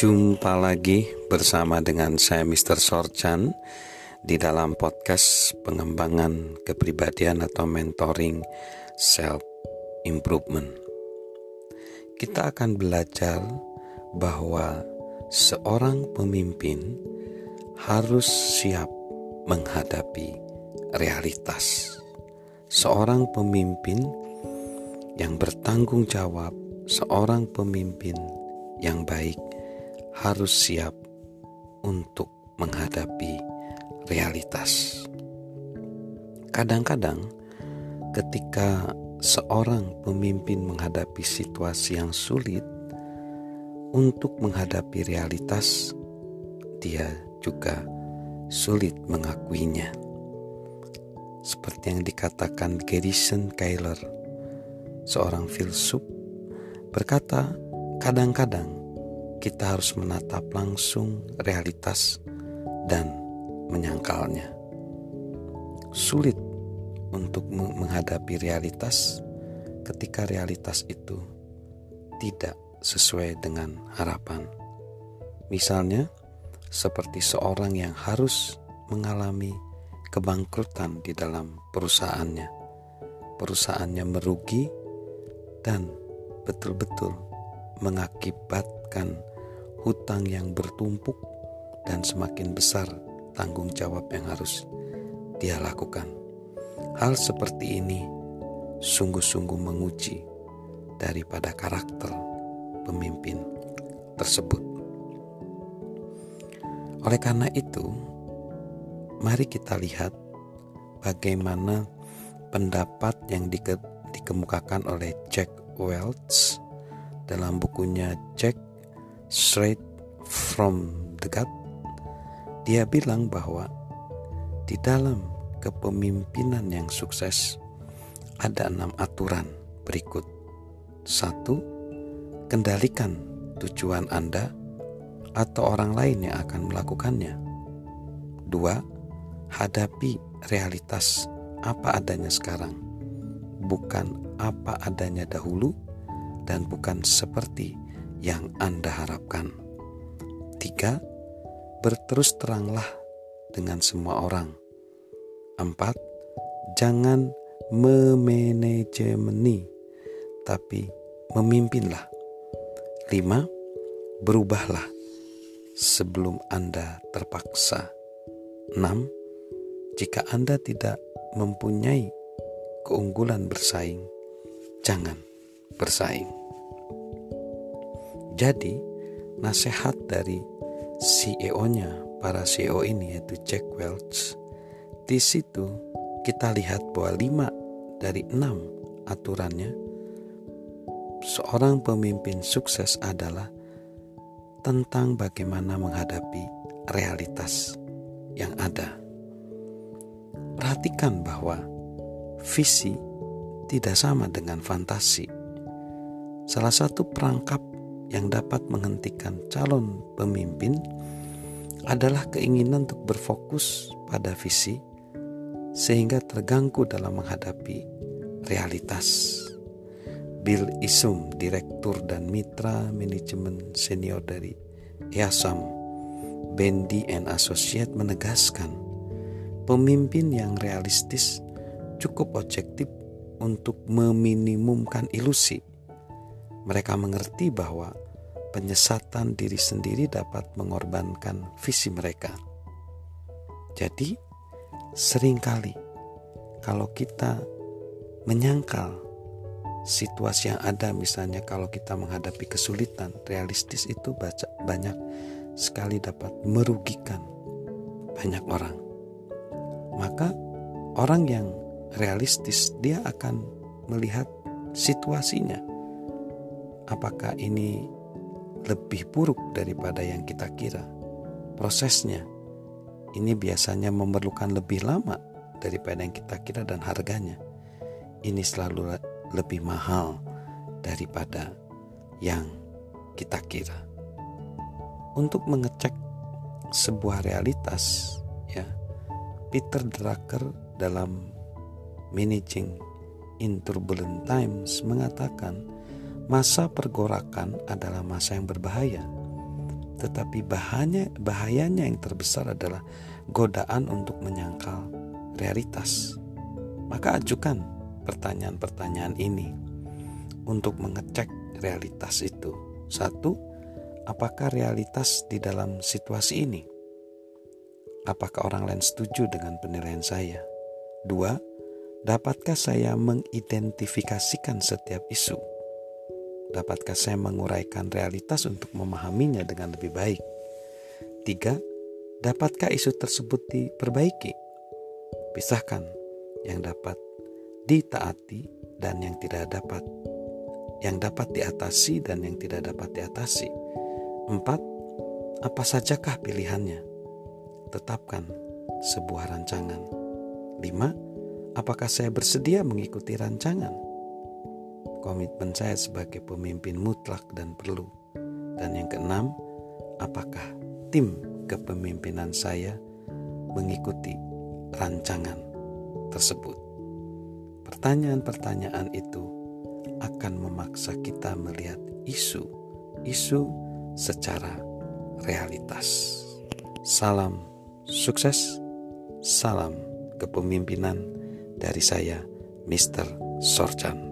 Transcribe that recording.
Jumpa lagi bersama dengan saya Mr. Sorchan di dalam podcast pengembangan kepribadian atau mentoring self improvement. Kita akan belajar bahwa seorang pemimpin harus siap menghadapi realitas. Seorang pemimpin yang bertanggung jawab, seorang pemimpin yang baik harus siap untuk menghadapi realitas. Kadang-kadang, ketika seorang pemimpin menghadapi situasi yang sulit, untuk menghadapi realitas, dia juga sulit mengakuinya. Seperti yang dikatakan Garrison Keillor, seorang filsuf, berkata, kadang-kadang kita harus menatap langsung realitas dan menyangkalnya. Sulit untuk menghadapi realitas ketika realitas itu tidak sesuai dengan harapan. Misalnya, seperti seorang yang harus mengalami kebangkrutan di dalam perusahaannya. Perusahaannya merugi dan betul-betul mengakibatkan hutang yang bertumpuk, dan semakin besar tanggung jawab yang harus dia lakukan. Hal seperti ini sungguh-sungguh menguji daripada karakter pemimpin tersebut. Oleh karena itu, mari kita lihat bagaimana pendapat yang dikemukakan oleh Jack Welch dalam bukunya Jack straight from the gut, dia bilang bahwa di dalam kepemimpinan yang sukses ada enam aturan berikut. Satu, kendalikan tujuan Anda atau orang lain yang akan melakukannya. Dua, hadapi realitas apa adanya sekarang, bukan apa adanya dahulu, dan bukan seperti yang Anda harapkan. Tiga, berterus teranglah dengan semua orang. Empat, jangan memanajemeni, tapi memimpinlah. Lima, berubahlah sebelum Anda terpaksa. Enam, jika Anda tidak mempunyai keunggulan bersaing, jangan bersaing. Jadi, nasihat dari CEO-nya, para CEO ini yaitu Jack Welch, di situ kita lihat bahwa lima dari enam aturannya seorang pemimpin sukses adalah tentang bagaimana menghadapi realitas yang ada. Perhatikan bahwa visi tidak sama dengan fantasi. Salah satu perangkap yang dapat menghentikan calon pemimpin adalah keinginan untuk berfokus pada visi sehingga terganggu dalam menghadapi realitas. Bill Isum, Direktur dan Mitra Manajemen Senior dari Yasam, Bendy and Associate menegaskan, pemimpin yang realistis cukup objektif untuk meminimumkan ilusi mereka mengerti bahwa penyesatan diri sendiri dapat mengorbankan visi mereka. Jadi, sering kali kalau kita menyangkal situasi yang ada, misalnya kalau kita menghadapi kesulitan, realistis itu banyak sekali dapat merugikan banyak orang. Maka orang yang realistis dia akan melihat situasinya apakah ini lebih buruk daripada yang kita kira. Prosesnya ini biasanya memerlukan lebih lama daripada yang kita kira dan harganya ini selalu lebih mahal daripada yang kita kira. Untuk mengecek sebuah realitas ya Peter Drucker dalam Managing in Turbulent Times mengatakan Masa pergorakan adalah masa yang berbahaya. tetapi bahayanya, bahayanya yang terbesar adalah godaan untuk menyangkal realitas. Maka ajukan pertanyaan-pertanyaan ini untuk mengecek realitas itu. Satu, apakah realitas di dalam situasi ini? Apakah orang lain setuju dengan penilaian saya? Dua, dapatkah saya mengidentifikasikan setiap isu? Dapatkah saya menguraikan realitas untuk memahaminya dengan lebih baik? Tiga, dapatkah isu tersebut diperbaiki? Pisahkan yang dapat ditaati dan yang tidak dapat yang dapat diatasi dan yang tidak dapat diatasi. Empat, apa sajakah pilihannya? Tetapkan sebuah rancangan. Lima, apakah saya bersedia mengikuti rancangan? Komitmen saya sebagai pemimpin mutlak dan perlu. Dan yang keenam, apakah tim kepemimpinan saya mengikuti rancangan tersebut? Pertanyaan-pertanyaan itu akan memaksa kita melihat isu-isu secara realitas. Salam sukses, salam kepemimpinan dari saya, Mr. Sorjan.